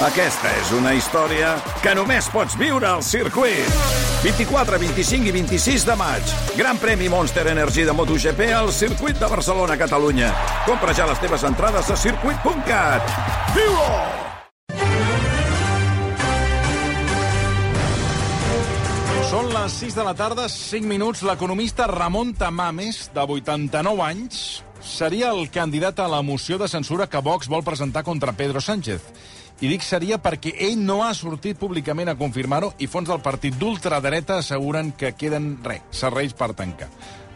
Aquesta és una història que només pots viure al circuit. 24, 25 i 26 de maig. Gran premi Monster Energy de MotoGP al circuit de Barcelona, Catalunya. Compra ja les teves entrades a circuit.cat. Viu-ho! Són les 6 de la tarda, 5 minuts. L'economista Ramon Tamames, de 89 anys, seria el candidat a la moció de censura que Vox vol presentar contra Pedro Sánchez. I dic seria perquè ell no ha sortit públicament a confirmar-ho i fons del partit d'ultradreta asseguren que queden, res, serveis per tancar.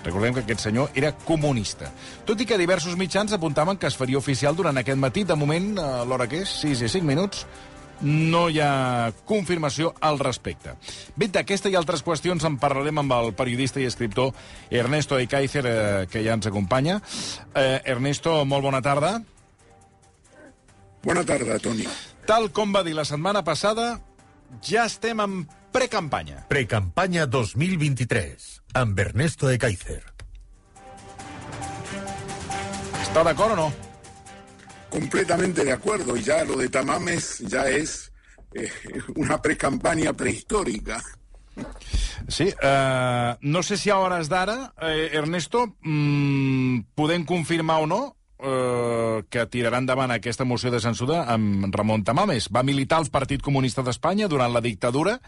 Recordem que aquest senyor era comunista. Tot i que diversos mitjans apuntaven que es faria oficial durant aquest matí. De moment, a l'hora que és, 6 i 5 minuts, no hi ha confirmació al respecte. Bé, d'aquesta i altres qüestions en parlarem amb el periodista i escriptor Ernesto de Kaiser, eh, que ja ens acompanya. Eh, Ernesto, molt bona tarda. Bona tarda, Toni. Tal com va dir la setmana passada, ja estem en precampanya. Precampaña 2023, amb Ernesto de Kaiser. Està d'acord o no? Completamente de acuerdo. Y ya lo de Tamames ya es eh, una precampaña prehistórica. Sí, eh, no sé si a hores d'ara, eh, Ernesto, mm, podem confirmar o no eh, que tirarà endavant aquesta moció de censura amb Ramon Tamames. Va militar al Partit Comunista d'Espanya durant la dictadura,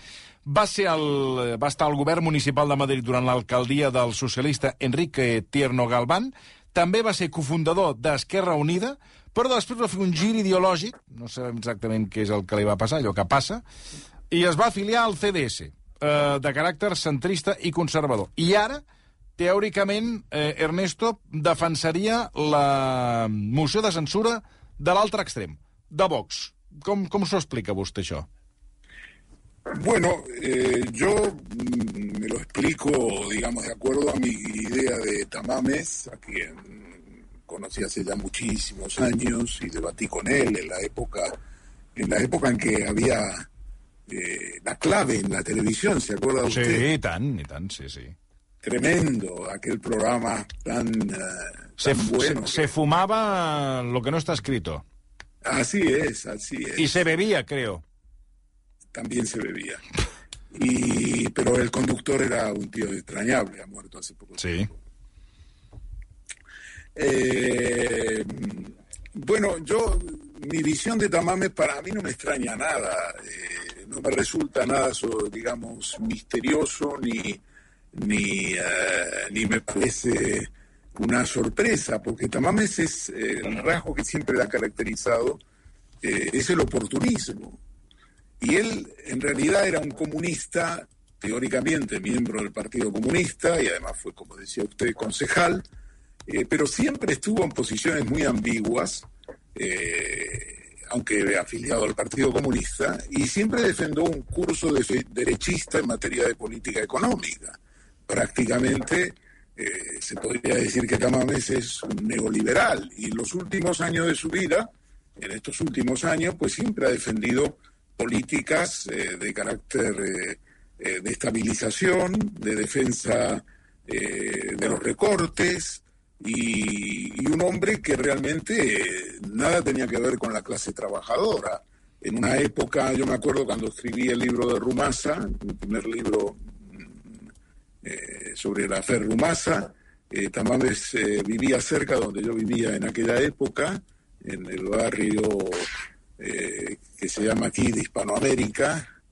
va, ser el, va estar al govern municipal de Madrid durant l'alcaldia del socialista Enrique Tierno Galván, també va ser cofundador d'Esquerra Unida, però després va fer un gir ideològic, no sabem exactament què és el que li va passar, allò que passa, i es va afiliar al CDS, eh, de caràcter centrista i conservador. I ara, teòricament, eh, Ernesto defensaria la moció de censura de l'altre extrem, de Vox. Com, com s'ho explica vostè, això? Bueno, eh, yo mm, me lo explico, digamos, de acuerdo a mi idea de Tamames, a quien conocí hace ya muchísimos años y debatí con él en la época, en la época en que había eh, la clave en la televisión, ¿se acuerda Sí, usted? i tant, i tant, sí, sí. Tremendo, aquel programa tan, eh, Se, bueno. se, se fumaba lo que no está escrito. Así es, así es. Y se bebía, creo. También se bebía. Y, pero el conductor era un tío extrañable, ha muerto hace poco Sí. tiempo. Eh, bueno, yo, mi visión de Tamames para mí no me extraña nada, eh, no me resulta nada, digamos, misterioso ni, ni, eh, ni me parece una sorpresa, porque Tamames es eh, el rasgo que siempre le ha caracterizado, eh, es el oportunismo. Y él en realidad era un comunista, teóricamente miembro del Partido Comunista, y además fue, como decía usted, concejal, pero siempre estuvo en posiciones muy ambiguas, aunque afiliado al Partido Comunista, y siempre defendió un curso de- derechista en materia de política económica. Prácticamente eh, se podría decir que Tamames es un neoliberal, y en los últimos años de su vida, en estos últimos años, pues siempre ha defendido políticas eh, de carácter eh, eh, de estabilización, de defensa de los recortes, y, un hombre que realmente nada tenía que ver con la clase trabajadora. En una época, yo me acuerdo cuando escribí el libro de Rumasa, mi primer libro eh, sobre la Fer Rumasa, eh, Tamames eh, vivía cerca donde yo vivía en aquella época, en el barrio eh, que se llama aquí de Hispanoamérica.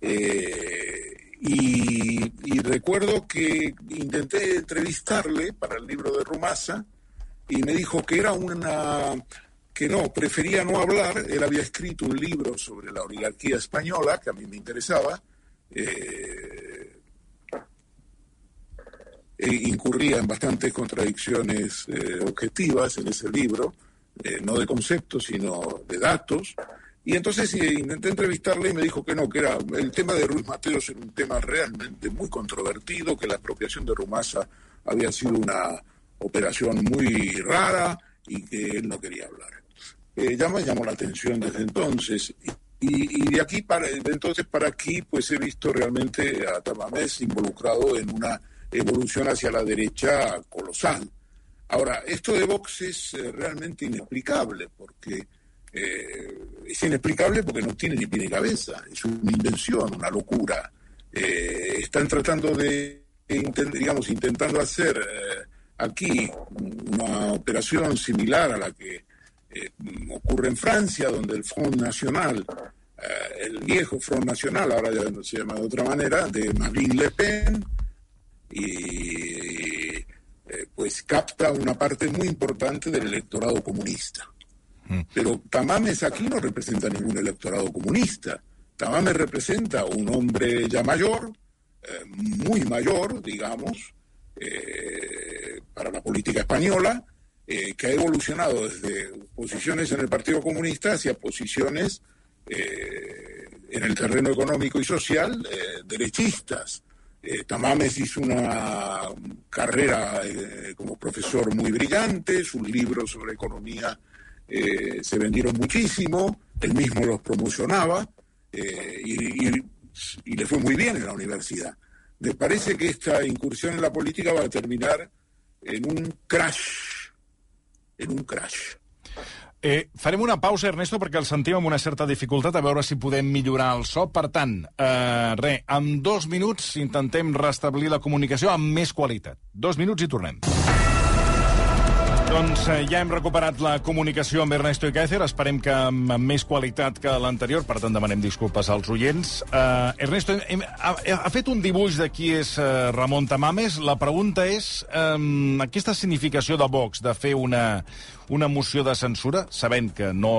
Eh, y, recuerdo que intenté entrevistarle para el libro de Rumasa y me dijo que era una que no, prefería no hablar. Él había escrito un libro sobre la oligarquía española que a mí me interesaba. E incurría en bastantes contradicciones eh, objetivas en ese libro, eh, no de conceptos, sino de datos. Y entonces eh, intenté entrevistarle y me dijo que no, que era el tema de Ruiz Mateos era un tema realmente muy controvertido, que la apropiación de Rumasa había sido una operación muy rara y que él no quería hablar. Eh, ya me llamó la atención desde entonces. Y, y de aquí para de entonces para aquí, pues he visto realmente a Tamames involucrado en una evolución hacia la derecha colosal. Ahora, esto de Vox es eh, realmente inexplicable, porque es inexplicable porque no tiene ni pie ni cabeza, es una invención, una locura. están tratando de, digamos, intentando hacer aquí una operación similar a la que ocurre en Francia, donde el Front Nacional eh, el viejo Front Nacional, ahora ya se llama de otra manera, de Marine Le Pen, y eh, pues capta una parte muy importante del electorado comunista. Mm. Pero Tamames aquí no representa ningún electorado comunista. Tamames representa un hombre ya mayor, eh, muy mayor, digamos, para la política española, que ha evolucionado desde posiciones en el Partido Comunista hacia posiciones eh, en el terreno económico y social eh, derechistas. Eh, Tamames hizo una carrera como profesor muy brillante, sus libros sobre economía se vendieron muchísimo, él mismo los promocionaba y, y, le fue muy bien en la universidad. Me parece que esta incursión en la política va a terminar en un crash, en un crash. Eh, farem una pausa, Ernesto, perquè el sentim amb una certa dificultat, a veure si podem millorar el so. Per tant, eh, res, en dos minuts intentem restablir la comunicació amb més qualitat. Dos minuts i tornem. Doncs eh, ja hem recuperat la comunicació amb Ernesto Icaezer, esperem que amb més qualitat que l'anterior, per tant demanem disculpes als oients. Uh, Ernesto, hem, ha, ha fet un dibuix de qui és uh, Ramon Tamames. La pregunta és, um, aquesta significació de Vox de fer una, una moció de censura, sabent que no,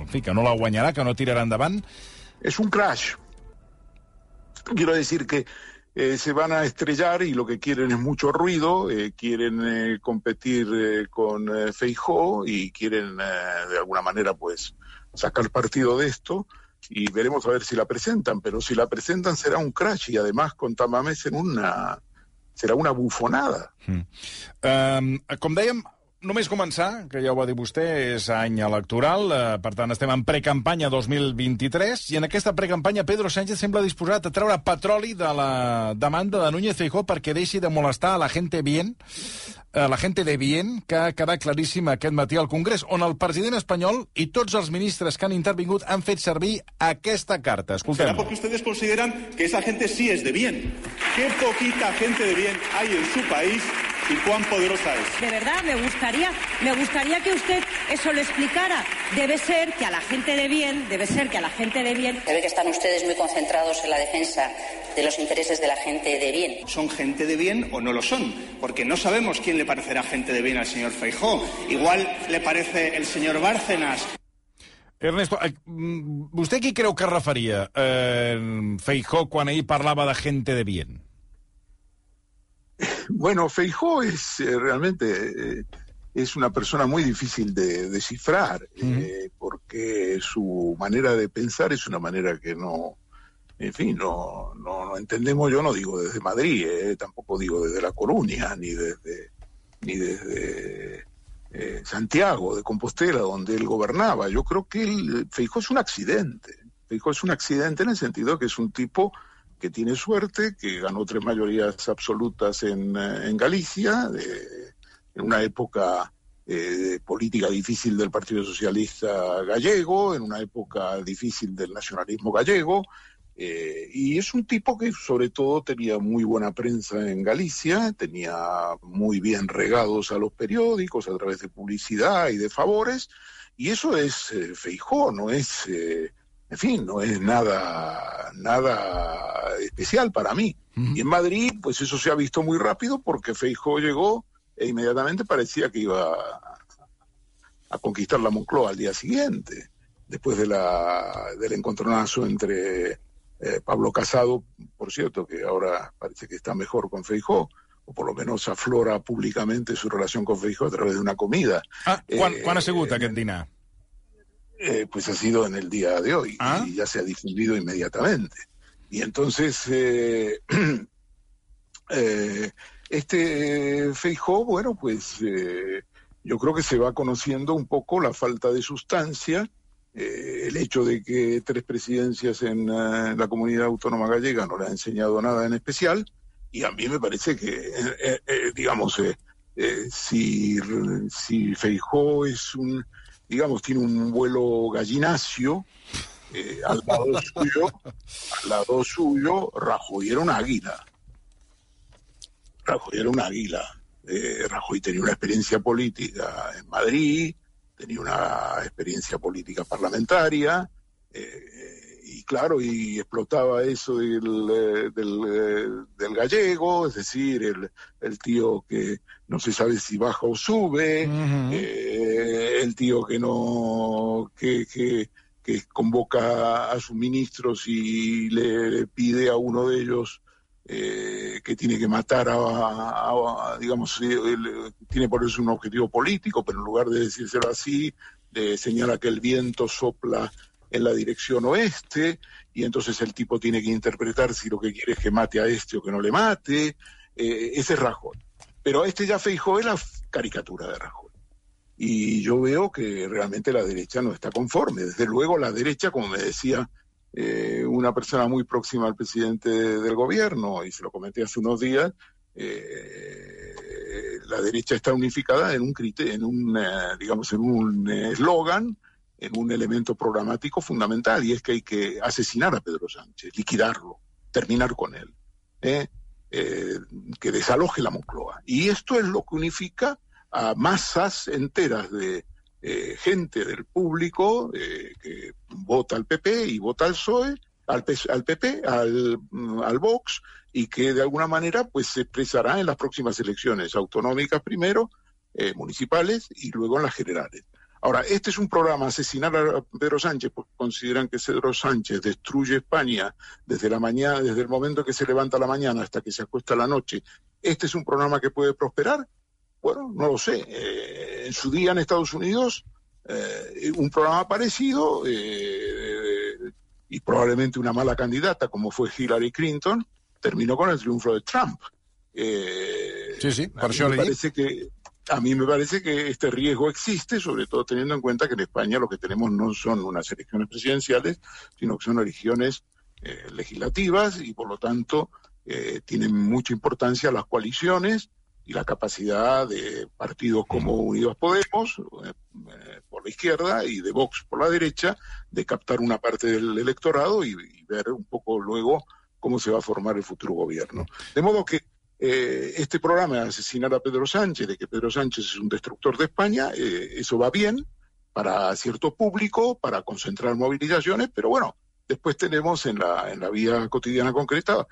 en fi, que no la guanyarà, que no tirarà endavant... És un crash. Quiero decir que Eh, se van a estrellar y lo que quieren es mucho ruido, eh, quieren eh, competir con Feijó y quieren de alguna manera pues sacar partido de esto y veremos a ver si la presentan, pero si la presentan será un crash y además con Tamames en una será una bufonada. Mm. Um, només començar, que ja ho va dir vostè, és any electoral, eh, per tant estem en precampanya 2023, i en aquesta precampanya Pedro Sánchez sembla disposat a treure petroli de la demanda de Núñez Feijó perquè deixi de molestar a la gente bien, a la gente de bien, que ha quedat claríssim aquest matí al Congrés, on el president espanyol i tots els ministres que han intervingut han fet servir aquesta carta. Escoltem. Será porque ustedes consideran que esa gente sí es de bien. Qué poquita gente de bien hay en su país y cuán poderosa es. De verdad, me gustaría, me gustaría que usted eso lo explicara. Debe ser que a la gente de bien, debe ser que a la gente de bien. Se ve que están ustedes muy concentrados en la defensa de los intereses de la gente de bien. ¿Son gente de bien o no lo son? Porque no sabemos quién le parecerá gente de bien al señor Feijó. Igual le parece el señor Bárcenas. Ernesto, eh, vostè qui creu que referia eh, Feijó quan ahir parlava de gente de bien? Bueno, Feijó es eh, realmente eh, es una persona muy difícil de descifrar, eh, porque su manera de pensar es una manera que no, en fin, no, no, entendemos, yo no digo desde Madrid, tampoco digo desde La Coruña, ni desde, ni desde Santiago de Compostela, donde él gobernaba. Yo creo que él, Feijó es un accidente. Feijó es un accidente en el sentido que es un tipo que tiene suerte, que ganó tres mayorías absolutas en, eh, en Galicia, en una época eh, política difícil del Partido Socialista gallego, en una época difícil del nacionalismo gallego, eh, y es un tipo que sobre todo tenía muy buena prensa en Galicia, tenía muy bien regados a los periódicos a través de publicidad y de favores, y eso es eh, Feijó, no es en fin, no es nada, nada especial para mí. Y en Madrid, pues eso se ha visto muy rápido porque Feijó llegó e inmediatamente parecía que iba a, conquistar la Moncloa al día siguiente, después de la, del encontronazo entre eh, Pablo Casado, por cierto, que ahora parece que está mejor con Feijó, o por lo menos aflora públicamente su relación con Feijó a través de una comida. Ah, quan, eh, sigut aquest dinar? Eh, pues ha sido en el día de hoy ¿Ah? y ya se ha difundido inmediatamente. Y entonces, eh, eh, este Feijó, bueno, pues yo creo que se va conociendo un poco la falta de sustancia, el hecho de que tres presidencias en la comunidad autónoma gallega no le ha enseñado nada en especial, y a mí me parece que, digamos, si, si Feijó es un digamos, tiene un vuelo gallinacio, eh, al lado suyo, al lado suyo, Rajoy era un águila. Rajoy era un águila. Eh, Rajoy tenía una experiencia política en Madrid, tenía una experiencia política parlamentaria, eh, y claro, y explotaba eso del, eh, del, eh, del gallego, es decir, el, el, tío que no se sabe si baja o sube, uh -huh. eh, el tío que no, que, que, que, convoca a sus ministros y le pide a uno de ellos eh, que tiene que matar a, a, a digamos, él, tiene por eso un objetivo político, pero en lugar de decírselo así, le señala que el viento sopla en la dirección oeste, y entonces el tipo tiene que interpretar si lo que quiere es que mate a este o que no le mate. Eh, ese es Rajoy. Pero este ya Feijó es la caricatura de Rajoy. Y yo veo que realmente la derecha no está conforme. Desde luego la derecha, como me decía eh, una persona muy próxima al presidente del gobierno, y se lo comenté hace unos días, eh, la derecha está unificada en un, en un eh, digamos, en un eslogan, en un elemento programático fundamental, y es que hay que asesinar a Pedro Sánchez, liquidarlo, terminar con él, ¿eh? Eh, que desaloje la Moncloa. Y esto es lo que unifica a masas enteras de eh, gente del público que vota al PP y vota al PSOE, al, al PP, al, al, Vox, y que de alguna manera pues se expresará en las próximas elecciones autonómicas primero, municipales y luego en las generales. Ahora, este es un programa, asesinar a Pedro Sánchez, porque consideran que Pedro Sánchez destruye España desde la mañana, desde el momento que se levanta la mañana hasta que se acuesta la noche. ¿Este es un programa que puede prosperar? Bueno, no lo sé. Eh, en su día en Estados Unidos, eh, un programa parecido eh, y probablemente una mala candidata como fue Hillary Clinton, terminó con el triunfo de Trump. sí, sí, por me parece que a mí me parece que este riesgo existe, sobre todo teniendo en cuenta que en España lo que tenemos no son unas elecciones presidenciales, sino que son elecciones eh, legislativas y por lo tanto eh, tienen mucha importancia las coaliciones y la capacidad de partidos como Unidos Podemos eh, por la izquierda y de Vox por la derecha de captar una parte del electorado y, y ver un poco luego cómo se va a formar el futuro gobierno. De modo que eh, este programa de asesinar a Pedro Sánchez, de que Pedro Sánchez es un destructor de España, eh, eso va bien para cierto público, para concentrar movilizaciones, pero bueno, después tenemos en la, en la vida cotidiana concreta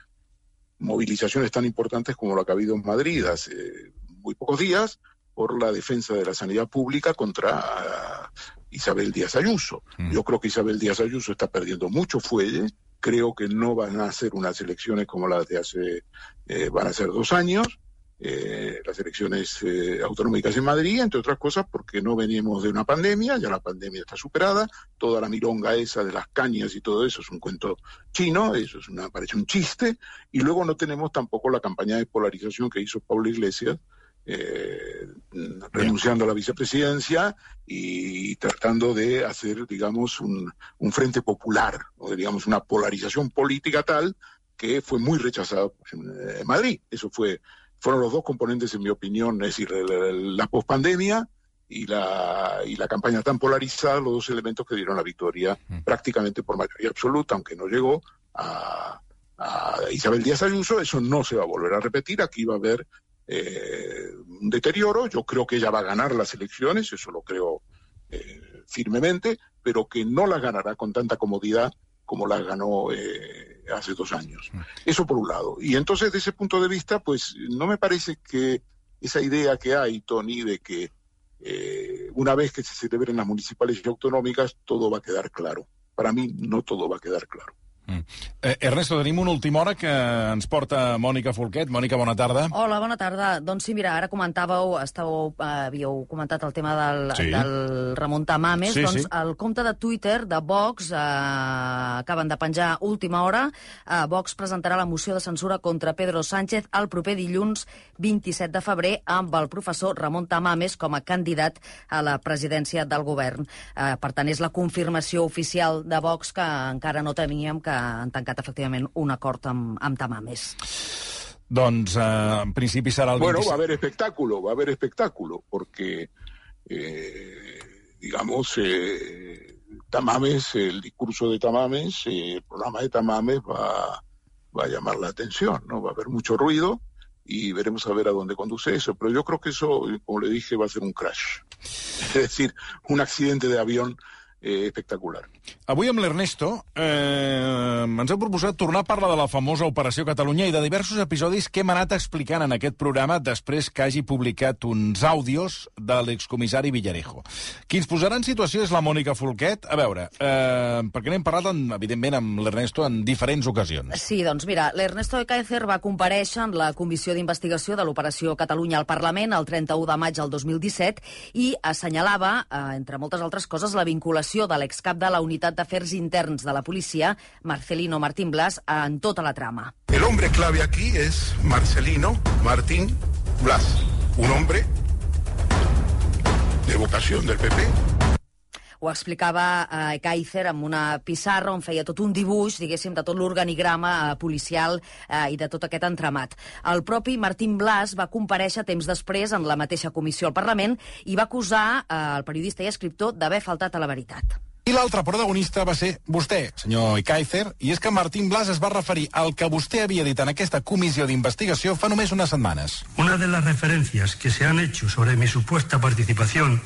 movilizaciones tan importantes como la que ha habido en Madrid hace muy pocos días por la defensa de la sanidad pública contra Isabel Díaz Ayuso. Mm. Yo creo que Isabel Díaz Ayuso está perdiendo mucho fuelle, creo que no van a ser unas elecciones como las de hace, eh, van a ser dos años, eh, las elecciones eh, autonómicas en Madrid, entre otras cosas porque no venimos de una pandemia, ya la pandemia está superada, toda la milonga esa de las cañas y todo eso es un cuento chino, eso es una, parece un chiste, y luego no tenemos tampoco la campaña de polarización que hizo Pablo Iglesias, eh, renunciando a la vicepresidencia y tratando de hacer, digamos, un, un frente popular, o digamos, una polarización política tal que fue muy rechazado en Madrid. Eso fue, fueron los dos componentes, en mi opinión, es decir, la, la pospandemia y la, y la campaña tan polarizada, los dos elementos que dieron la victoria mm. prácticamente por mayoría absoluta, aunque no llegó a, a Isabel Díaz Ayuso. Eso no se va a volver a repetir. Aquí va a haber eh, un deterioro. Yo creo que ella va a ganar las elecciones, eso lo creo eh, firmemente, pero que no las ganará con tanta comodidad como las ganó eh, hace dos años. Eso por un lado. Y entonces, desde ese punto de vista, pues no me parece que esa idea que hay, Tony, de que una vez que se celebren las municipales y autonòmiques, todo va a quedar claro. Para mí, no todo va a quedar claro. Mm. Eh, Ernesto, tenim una última hora que ens porta Mònica Folquet. Mònica, bona tarda. Hola, bona tarda. Doncs sí, mira, ara comentàveu, estàveu, eh, havíeu comentat el tema del, sí. del Ramon Tamames, sí, doncs sí. el compte de Twitter de Vox eh, acaben de penjar última hora. Eh, Vox presentarà la moció de censura contra Pedro Sánchez el proper dilluns 27 de febrer amb el professor Ramon Tamames com a candidat a la presidència del govern. Eh, per tant, és la confirmació oficial de Vox que encara no teníem que han tancat efectivament un acord amb, amb Tamames. Doncs eh, en principi serà el 27... Bueno, va a haber espectáculo, va a haber espectáculo, porque eh, digamos, Tamames, el discurso de Tamames, el programa de Tamames va, va a llamar la atención, ¿no? Va a haber mucho ruido y veremos a ver a dónde conduce eso. Pero yo creo que eso, como le dije, va a ser un crash. Es decir, un accidente de avión eh, espectacular. Avui amb l'Ernesto eh, ens heu proposat tornar a parlar de la famosa Operació Catalunya i de diversos episodis que hem anat explicant en aquest programa després que hagi publicat uns àudios de l'excomissari Villarejo. Qui ens posarà en situació és la Mònica Folquet. A veure, eh, perquè n'hem parlat, en, evidentment, amb l'Ernesto en diferents ocasions. Sí, doncs mira, l'Ernesto de Kaiser va compareixer en la Comissió d'Investigació de l'Operació Catalunya al Parlament el 31 de maig del 2017 i assenyalava, eh, entre moltes altres coses, la vinculació actuació de l'excap de la Unitat d'Afers Interns de la Policia, Marcelino Martín Blas, en tota la trama. El hombre clave aquí es Marcelino Martín Blas, un hombre de vocación del PP, ho explicava eh, Kaiser amb una pissarra on feia tot un dibuix, diguéssim, de tot l'organigrama eh, policial eh, i de tot aquest entramat. El propi Martín Blas va compareixer temps després en la mateixa comissió al Parlament i va acusar eh, el periodista i escriptor d'haver faltat a la veritat. I l'altre protagonista va ser vostè, senyor Kaiser, i és que Martín Blas es va referir al que vostè havia dit en aquesta comissió d'investigació fa només unes setmanes. Una de les referències que se han hecho sobre mi supuesta participación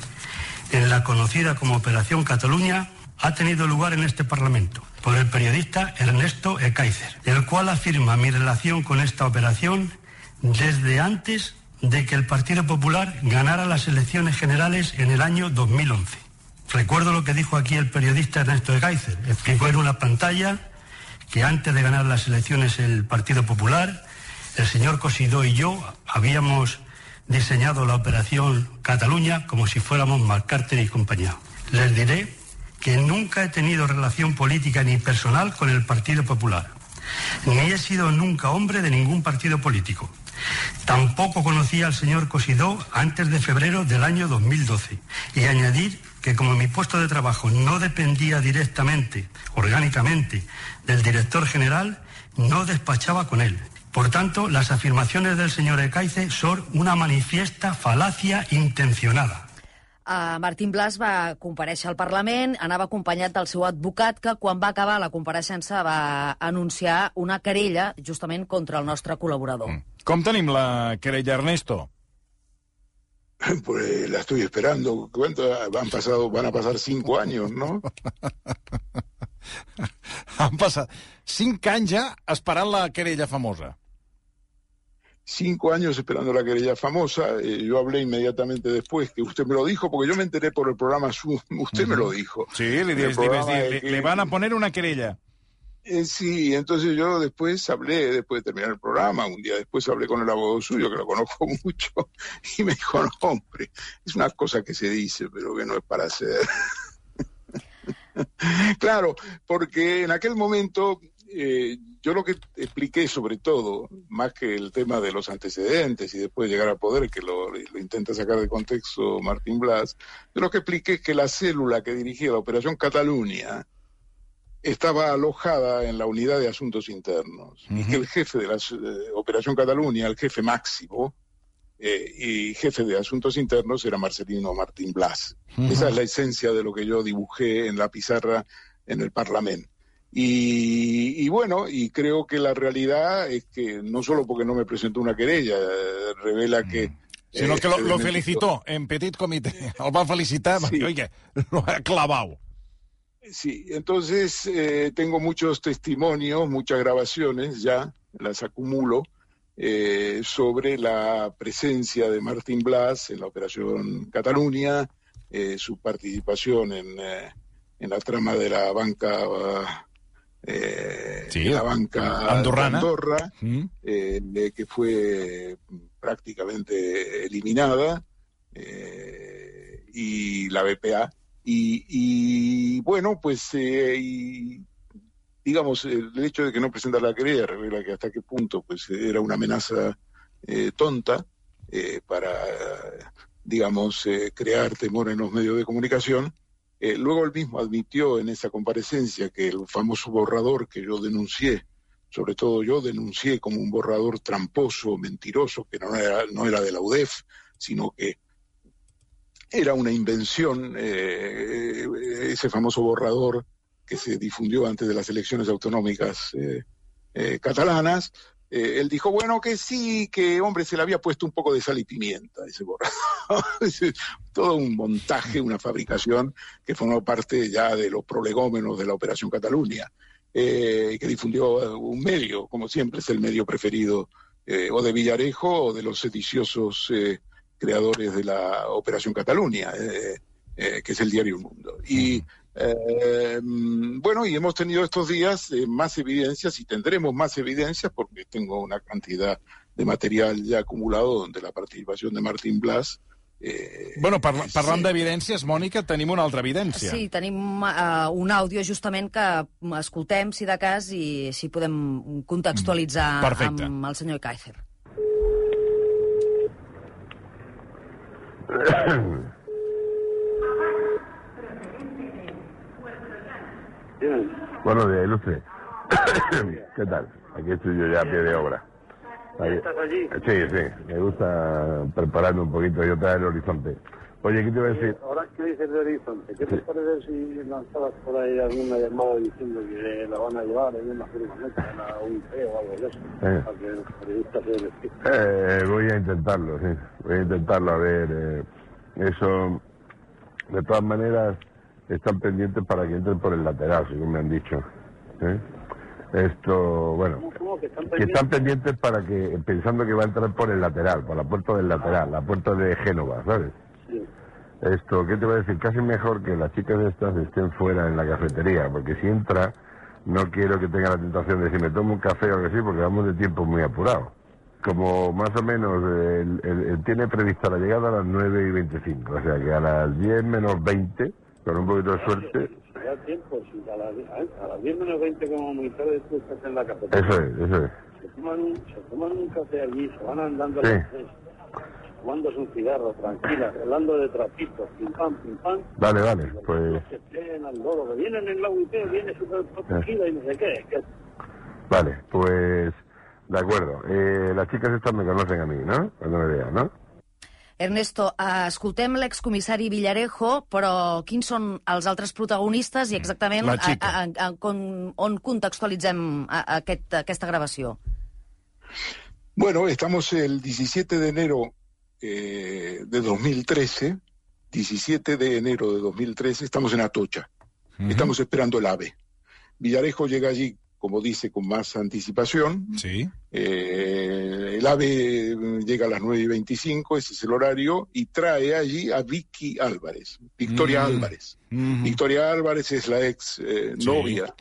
en la conocida como Operación Cataluña ha tenido lugar en este Parlamento por el periodista Ernesto Ekaizer, el cual afirma mi relación con esta operación desde antes de que el Partido Popular ganara las elecciones generales en el año 2011. Recuerdo lo que dijo aquí el periodista Ernesto Ekaizer. Explicó en una pantalla que antes de ganar las elecciones el Partido Popular, el señor Cosidó y yo habíamos diseñado la operación Cataluña como si fuéramos McCarthy y compañía. Les diré que nunca he tenido relación política ni personal con el Partido Popular, ni he sido nunca hombre de ningún partido político. Tampoco conocía al señor Cosidó antes de febrero del año 2012 y añadir que como mi puesto de trabajo no dependía directamente, orgánicamente, del director general, no despachaba con él por tanto, las afirmaciones del señor Ecaice son una manifiesta falacia intencionada. Uh, Martín Blas va compareixer al Parlament, anava acompanyat del seu advocat, que quan va acabar la compareixença va anunciar una querella justament contra el nostre col·laborador. Mm. Com tenim la querella, Ernesto? Pues la estoy esperando. ¿Cuánto? Van, pasado, van a pasar cinco años, ¿no? Han passat cinc anys ja esperant la querella famosa cinco años esperando la querella famosa. Eh, yo hablé inmediatamente después, que usted me lo dijo, porque yo me enteré por el programa Zoom. Usted me lo dijo. Sí, le, le, le, van a poner una querella. Eh, sí, entonces yo después hablé, después de terminar el programa, un día después hablé con el abogado suyo, que lo conozco mucho, y me dijo, no, hombre, es una cosa que se dice, pero que no es para hacer. claro, porque en aquel momento eh, yo lo que expliqué sobre todo, más que el tema de los antecedentes y después llegar al poder, que lo, intenta sacar de contexto Martín Blas, yo lo que expliqué es que la célula que dirigía la Operación Cataluña estaba alojada en la unidad de asuntos internos y que el jefe de la eh, Operación Cataluña, el jefe máximo eh, y jefe de asuntos internos era Marcelino Martín Blas. Esa es la esencia de lo que yo dibujé en la pizarra en el Parlamento. Y, bueno, y creo que la realidad es que no solo porque no me presentó una querella, revela que... Mm. Sino que lo, lo, felicitó en petit comité. El va felicitar, sí. oye, lo ha clavado. Sí, entonces eh, tengo muchos testimonios, muchas grabaciones ya, las acumulo, eh, sobre la presencia de Martín Blas en la Operación Cataluña, eh, su participación en, en, la trama de la banca eh, sí, la banca andorrana. Andorra, mm. eh, que fue prácticamente eliminada, eh, y la BPA. Y, y bueno, pues y, digamos, el hecho de que no presenta la querella revela que hasta qué punto pues era una amenaza tonta para, digamos, crear temor en los medios de comunicación eh, luego él mismo admitió en esa comparecencia que el famoso borrador que yo denuncié, sobre todo yo denuncié como un borrador tramposo, mentiroso, que no era, no era de la UDEF, sino que era una invención, eh, ese famoso borrador que se difundió antes de las elecciones autonómicas catalanas, él dijo, bueno, que sí, que hombre, se le había puesto un poco de sal y pimienta ese borrador. Todo un montaje, una fabricación que formó parte ya de los prolegómenos de la Operación Cataluña, que difundió un medio, como siempre es el medio preferido o de Villarejo o de los sediciosos creadores de la Operación Cataluña, eh, eh, que es el diario Mundo. Y eh, bueno, y hemos tenido estos días más evidencias y tendremos más evidencias porque tengo una cantidad de material ya acumulado donde la participación de Martín Blas Eh, bueno, parla parlant sí. d'evidències, Mònica, tenim una altra evidència. Sí, tenim uh, un àudio justament que escoltem, si de cas, i si podem contextualitzar Perfecte. amb el senyor Kaiser. Buenos días, ilustre. ¿Qué tal? Aquí estoy yo ya a pie de obra. Ahí. ¿Estás allí? Sí, sí. Me gusta prepararme un poquito y otra el horizonte. Oye, ¿qué te iba a decir? Ahora, ¿qué dices de Horizonte? ¿Qué te parece si lanzabas por ahí alguna llamada diciendo que la van a llevar en una furgoneta, en la UIP o algo de eso? Eh. Para que los periodistas se Eh, voy a intentarlo, sí. Voy a intentarlo, a ver. Eh, eso, de todas maneras, están pendientes para que entren por el lateral, según me han dicho. ¿eh? Esto, bueno, ¿Cómo, cómo que están que pendientes? están pendientes para que, pensando que va a entrar por el lateral, por la puerta del lateral, la puerta de Génova, ¿sabes? Sí. Esto, ¿qué te voy a decir? Casi mejor que las chicas estas estén fuera en la cafetería, porque si entra, no quiero que tenga la tentación de si me tomo un café o algo así, porque vamos de tiempo muy apurado. Como más o menos, el tiene prevista la llegada a las 9 y 25, o sea que a las 10 menos 20, con un poquito de suerte, Si da tiempo, si a las, a las 10 menos 20 como muy tarde tú estás en la cafetería. eso es, eso es. Se toman, un, se toman un café allí, se van andando Sí. a las tres, fumándose un cigarro, tranquilas, hablando de trapitos, pim pam, pim pam. Vale, vale, pues, Que estén al loro, que vienen en la UIT, viene súper protegida y no sé qué. que- vale, pues, de acuerdo. Eh, las chicas estas me conocen a mí, ¿no? Cuando me vean, ¿no? Ernesto, eh, escoltem l'excomissari Villarejo, però quins són els altres protagonistes i exactament La xica. a, a, a, con, on contextualitzem a, a aquest, aquesta gravació? Bueno, estamos el 17 de enero eh, de 2013, 17 de enero de 2013, estamos en Atocha, estamos esperando el AVE. Villarejo llega allí, como dice, con más anticipación. Sí. Eh, el AVE llega a las 9 y 25, ese es el horario, y trae allí a Vicky Álvarez, Victoria Mm. Álvarez. Mm Victoria Álvarez es la ex eh, Sí. novia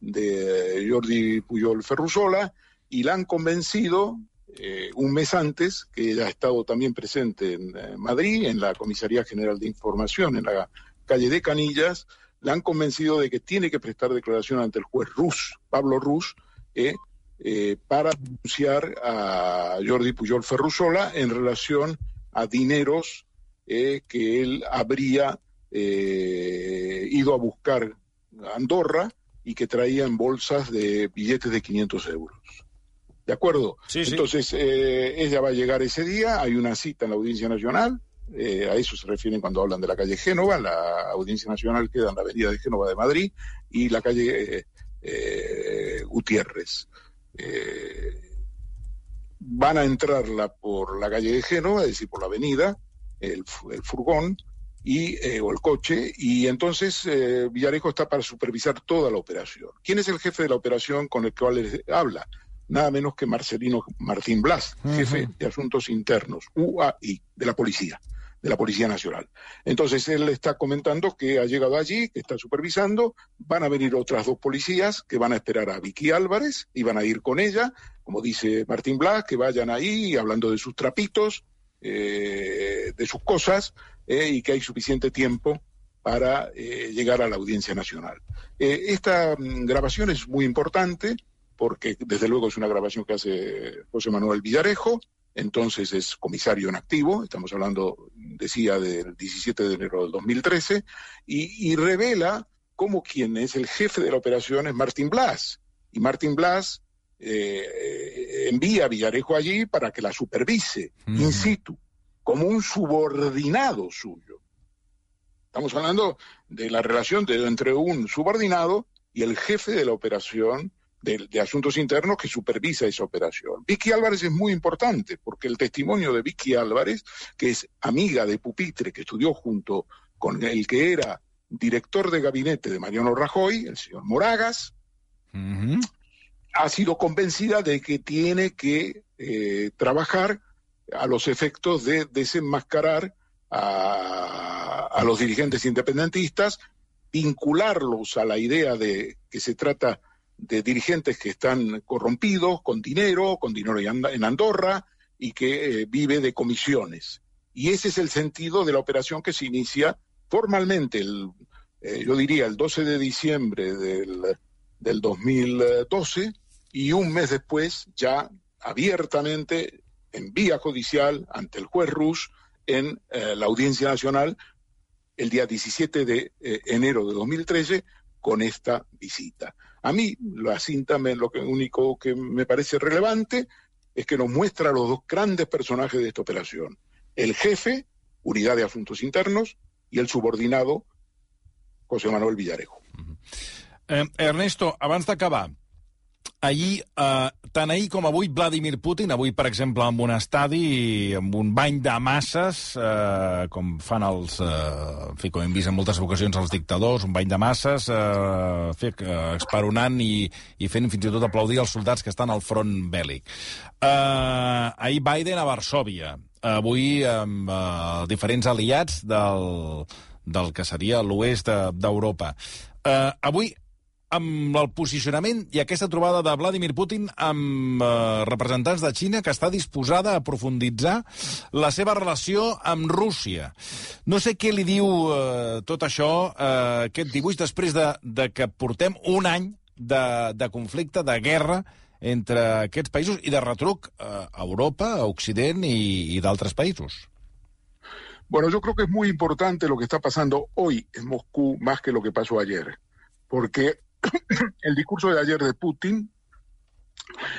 de Jordi Puyol Ferrusola y la han convencido eh, un mes antes, que ella ha estado también presente en Madrid, en la Comisaría General de Información, en la calle de Canillas, la han convencido de que tiene que prestar declaración ante el juez Rus, Pablo Rus, eh, eh, para denunciar a Jordi Puyol Ferrusola en relación a dineros eh, que él habría eh, ido a buscar a Andorra y que traía en bolsas de billetes de 500 euros. ¿De acuerdo? Sí, sí. Entonces, eh, ella va a llegar ese día, hay una cita en la Audiencia Nacional, eh, a eso se refieren cuando hablan de la calle Génova, la Audiencia Nacional queda en la Avenida de Génova de Madrid y la calle eh, eh, Gutiérrez. Eh, van a entrarla por la calle de Génova, es decir, por la avenida, el, fu- el furgón y, o el coche, y entonces Villarejo está para supervisar toda la operación. ¿Quién es el jefe de la operación con el cual él habla? Nada menos que Marcelino Martín Blas, jefe de Asuntos Internos, UAI, de la policía, de la Policía Nacional. Entonces él está comentando que ha llegado allí, que está supervisando, van a venir otras dos policías que van a esperar a Vicky Álvarez y van a ir con ella, como dice Martín Blas, que vayan ahí hablando de sus trapitos, eh, de sus cosas, eh, y que hay suficiente tiempo para eh, llegar a la Audiencia Nacional. Esta mm, grabación es muy importante porque desde luego es una grabación que hace José Manuel Villarejo, entonces es comisario en activo, estamos hablando, decía, del 17 de enero del 2013, y, y revela cómo quien es el jefe de la operación es Martín Blas. Y Martín Blas eh, eh, envía a Villarejo allí para que la supervise in situ, como un subordinado suyo. Estamos hablando de la relación de, entre un subordinado y el jefe de la operación de, de, asuntos internos que supervisa esa operación. Vicky Álvarez es muy importante porque el testimonio de Vicky Álvarez, que es amiga de Pupitre, que estudió junto con el que era director de gabinete de Mariano Rajoy, el señor Moragas, uh -huh. ha sido convencida de que tiene que eh, trabajar a los efectos de desenmascarar a, a, los dirigentes independentistas, vincularlos a la idea de que se trata de dirigentes que están corrompidos, con dinero, con dinero en Andorra, y que eh, vive de comisiones. Y ese es el sentido de la operación que se inicia formalmente, el, eh, yo diría, el 12 de diciembre del, del 2012, y un mes después, ya abiertamente, en vía judicial, ante el juez Rush, en eh, la Audiencia Nacional, el día 17 de enero de 2013, con esta visita. A mí, la cinta, me, lo que, único que me parece relevante es que nos muestra a los dos grandes personajes de esta operación. El jefe, Unidad de Asuntos Internos, y el subordinado, José Manuel Villarejo. Uh -huh. eh, Ernesto, ahir, eh, tant ahir com avui, Vladimir Putin, avui, per exemple, en un estadi, amb un bany de masses, eh, com fan els... Eh, en fi, com hem vist en moltes ocasions els dictadors, un bany de masses, eh, fi, eh, esperonant i, i fent fins i tot aplaudir els soldats que estan al front bèl·lic. Eh, ahir Biden a Varsovia, avui amb eh, diferents aliats del, del que seria l'oest d'Europa. De, eh, avui amb el posicionament i aquesta trobada de Vladimir Putin amb eh, representants de Xina que està disposada a profunditzar la seva relació amb Rússia. No sé què li diu eh, tot això, eh, aquest dibuix, després de, de que portem un any de, de conflicte, de guerra, entre aquests països i de retruc a Europa, a Occident i, y d'altres països. Bueno, yo creo que es muy importante lo que está pasando hoy en Moscú más que lo que pasó ayer, porque el discurso de ayer de Putin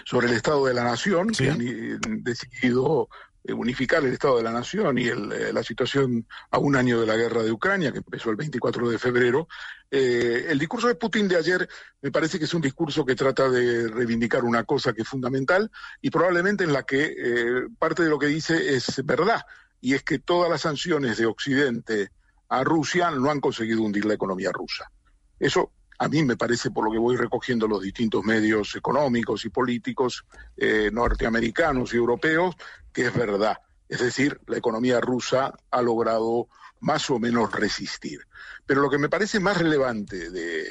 sobre el Estado de la Nación, ¿Sí? que han decidido unificar el Estado de la Nación y el, eh, la situación a un año de la guerra de Ucrania, que empezó el 24 de febrero. Eh, el discurso de Putin de ayer me parece que es un discurso que trata de reivindicar una cosa que es fundamental y probablemente en la que eh, parte de lo que dice es verdad, y es que todas las sanciones de Occidente a Rusia no han conseguido hundir la economía rusa. Eso a mí me parece, por lo que voy recogiendo los distintos medios económicos y políticos eh, norteamericanos y europeos, que es verdad. Es decir, la economía rusa ha logrado más o menos resistir. Pero lo que me parece más relevante de,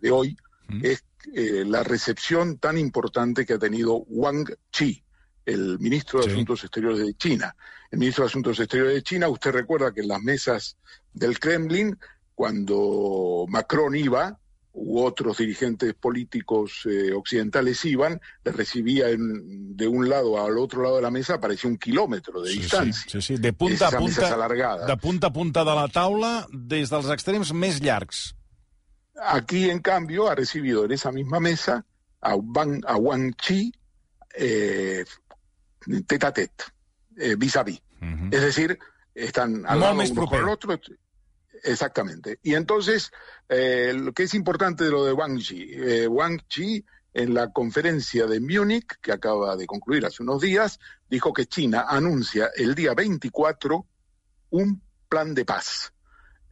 de hoy mm. es eh, la recepción tan importante que ha tenido Wang Chi, el ministro de sí. Asuntos Exteriores de China. El ministro de Asuntos Exteriores de China, usted recuerda que en las mesas del Kremlin cuando Macron iba, u otros dirigentes políticos eh, occidentales iban, le recibía en, de un lado al otro lado de la mesa, parecía un kilòmetre de sí, distància. Sí, sí, sí. De punta a punta, de punta a punta de la taula, des dels extrems més llargs. Aquí, en cambio, ha recibido en esa misma mesa a Wang, a Wang Chi eh, tete a tete, eh, vis a vis. Uh -huh. Es decir, están al lado uno con el otro, Exactamente. Y entonces, eh, lo que es importante de lo de Wang Yi, eh, Wang Yi en la conferencia de Múnich, que acaba de concluir hace unos días, dijo que China anuncia el día 24 un plan de paz.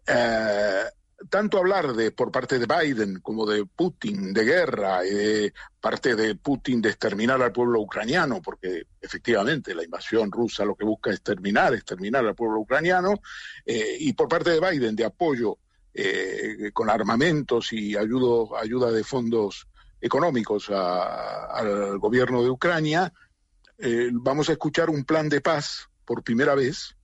Eh, tanto hablar de por parte de Biden como de Putin de guerra y de parte de Putin de exterminar al pueblo ucraniano, porque efectivamente la invasión rusa lo que busca es terminar, exterminar al pueblo ucraniano, eh, y por parte de Biden de apoyo eh, con armamentos y ayudo, ayuda de fondos económicos a, al gobierno de Ucrania, eh, vamos a escuchar un plan de paz por primera vez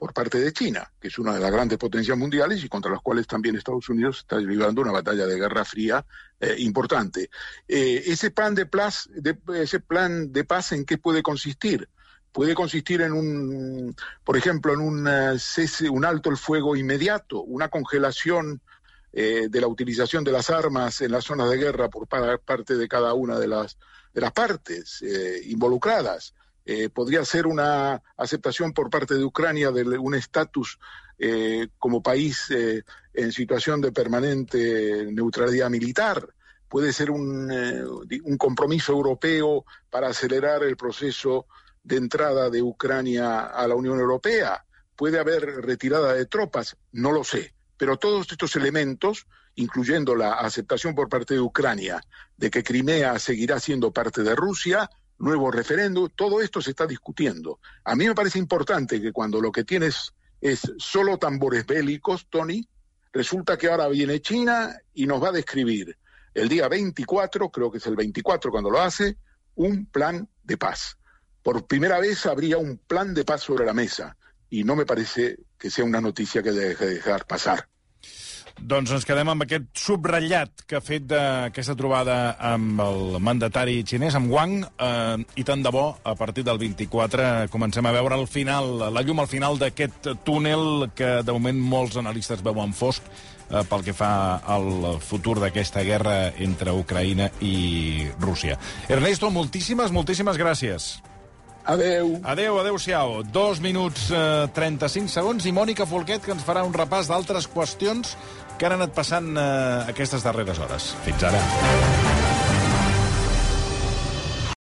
por parte de China, que es una de las grandes potencias mundiales y contra las cuales también Estados Unidos está llevando una batalla de guerra fría eh, importante. Eh, ese plan de paz, ese plan de paz, ¿en qué puede consistir? Puede consistir en un, por ejemplo, en un uh, cese, un alto el fuego inmediato, una congelación eh, de la utilización de las armas en las zonas de guerra por parte de cada una de las partes eh, involucradas eh, podría ser una aceptación por parte de Ucrania de un estatus eh, como país eh, en situación de permanente neutralidad militar. Puede ser un, un compromiso europeo para acelerar el proceso de entrada de Ucrania a la Unión Europea. Puede haber retirada de tropas, no lo sé. Pero todos estos elementos, incluyendo la aceptación por parte de Ucrania de que Crimea seguirá siendo parte de Rusia, nuevo referéndum, todo esto se está discutiendo. A mí me parece importante que cuando lo que tienes es solo tambores bélicos, Tony, resulta que ahora viene China y nos va a describir el día 24, creo que es el 24 cuando lo hace, un plan de paz. Por primera vez habría un plan de paz sobre la mesa y no me parece que sea una noticia que deje de dejar pasar. Doncs ens quedem amb aquest subratllat que ha fet d'aquesta trobada amb el mandatari xinès, amb Wang, eh, i tant de bo, a partir del 24 comencem a veure el final, la llum al final d'aquest túnel que de moment molts analistes veuen fosc eh, pel que fa al futur d'aquesta guerra entre Ucraïna i Rússia. Ernesto, moltíssimes, moltíssimes gràcies. Adeu. Adeu, adeu-siau. Dos minuts eh, 35 segons i Mònica Folquet que ens farà un repàs d'altres qüestions que han anat passant eh, aquestes darreres hores. Fins ara.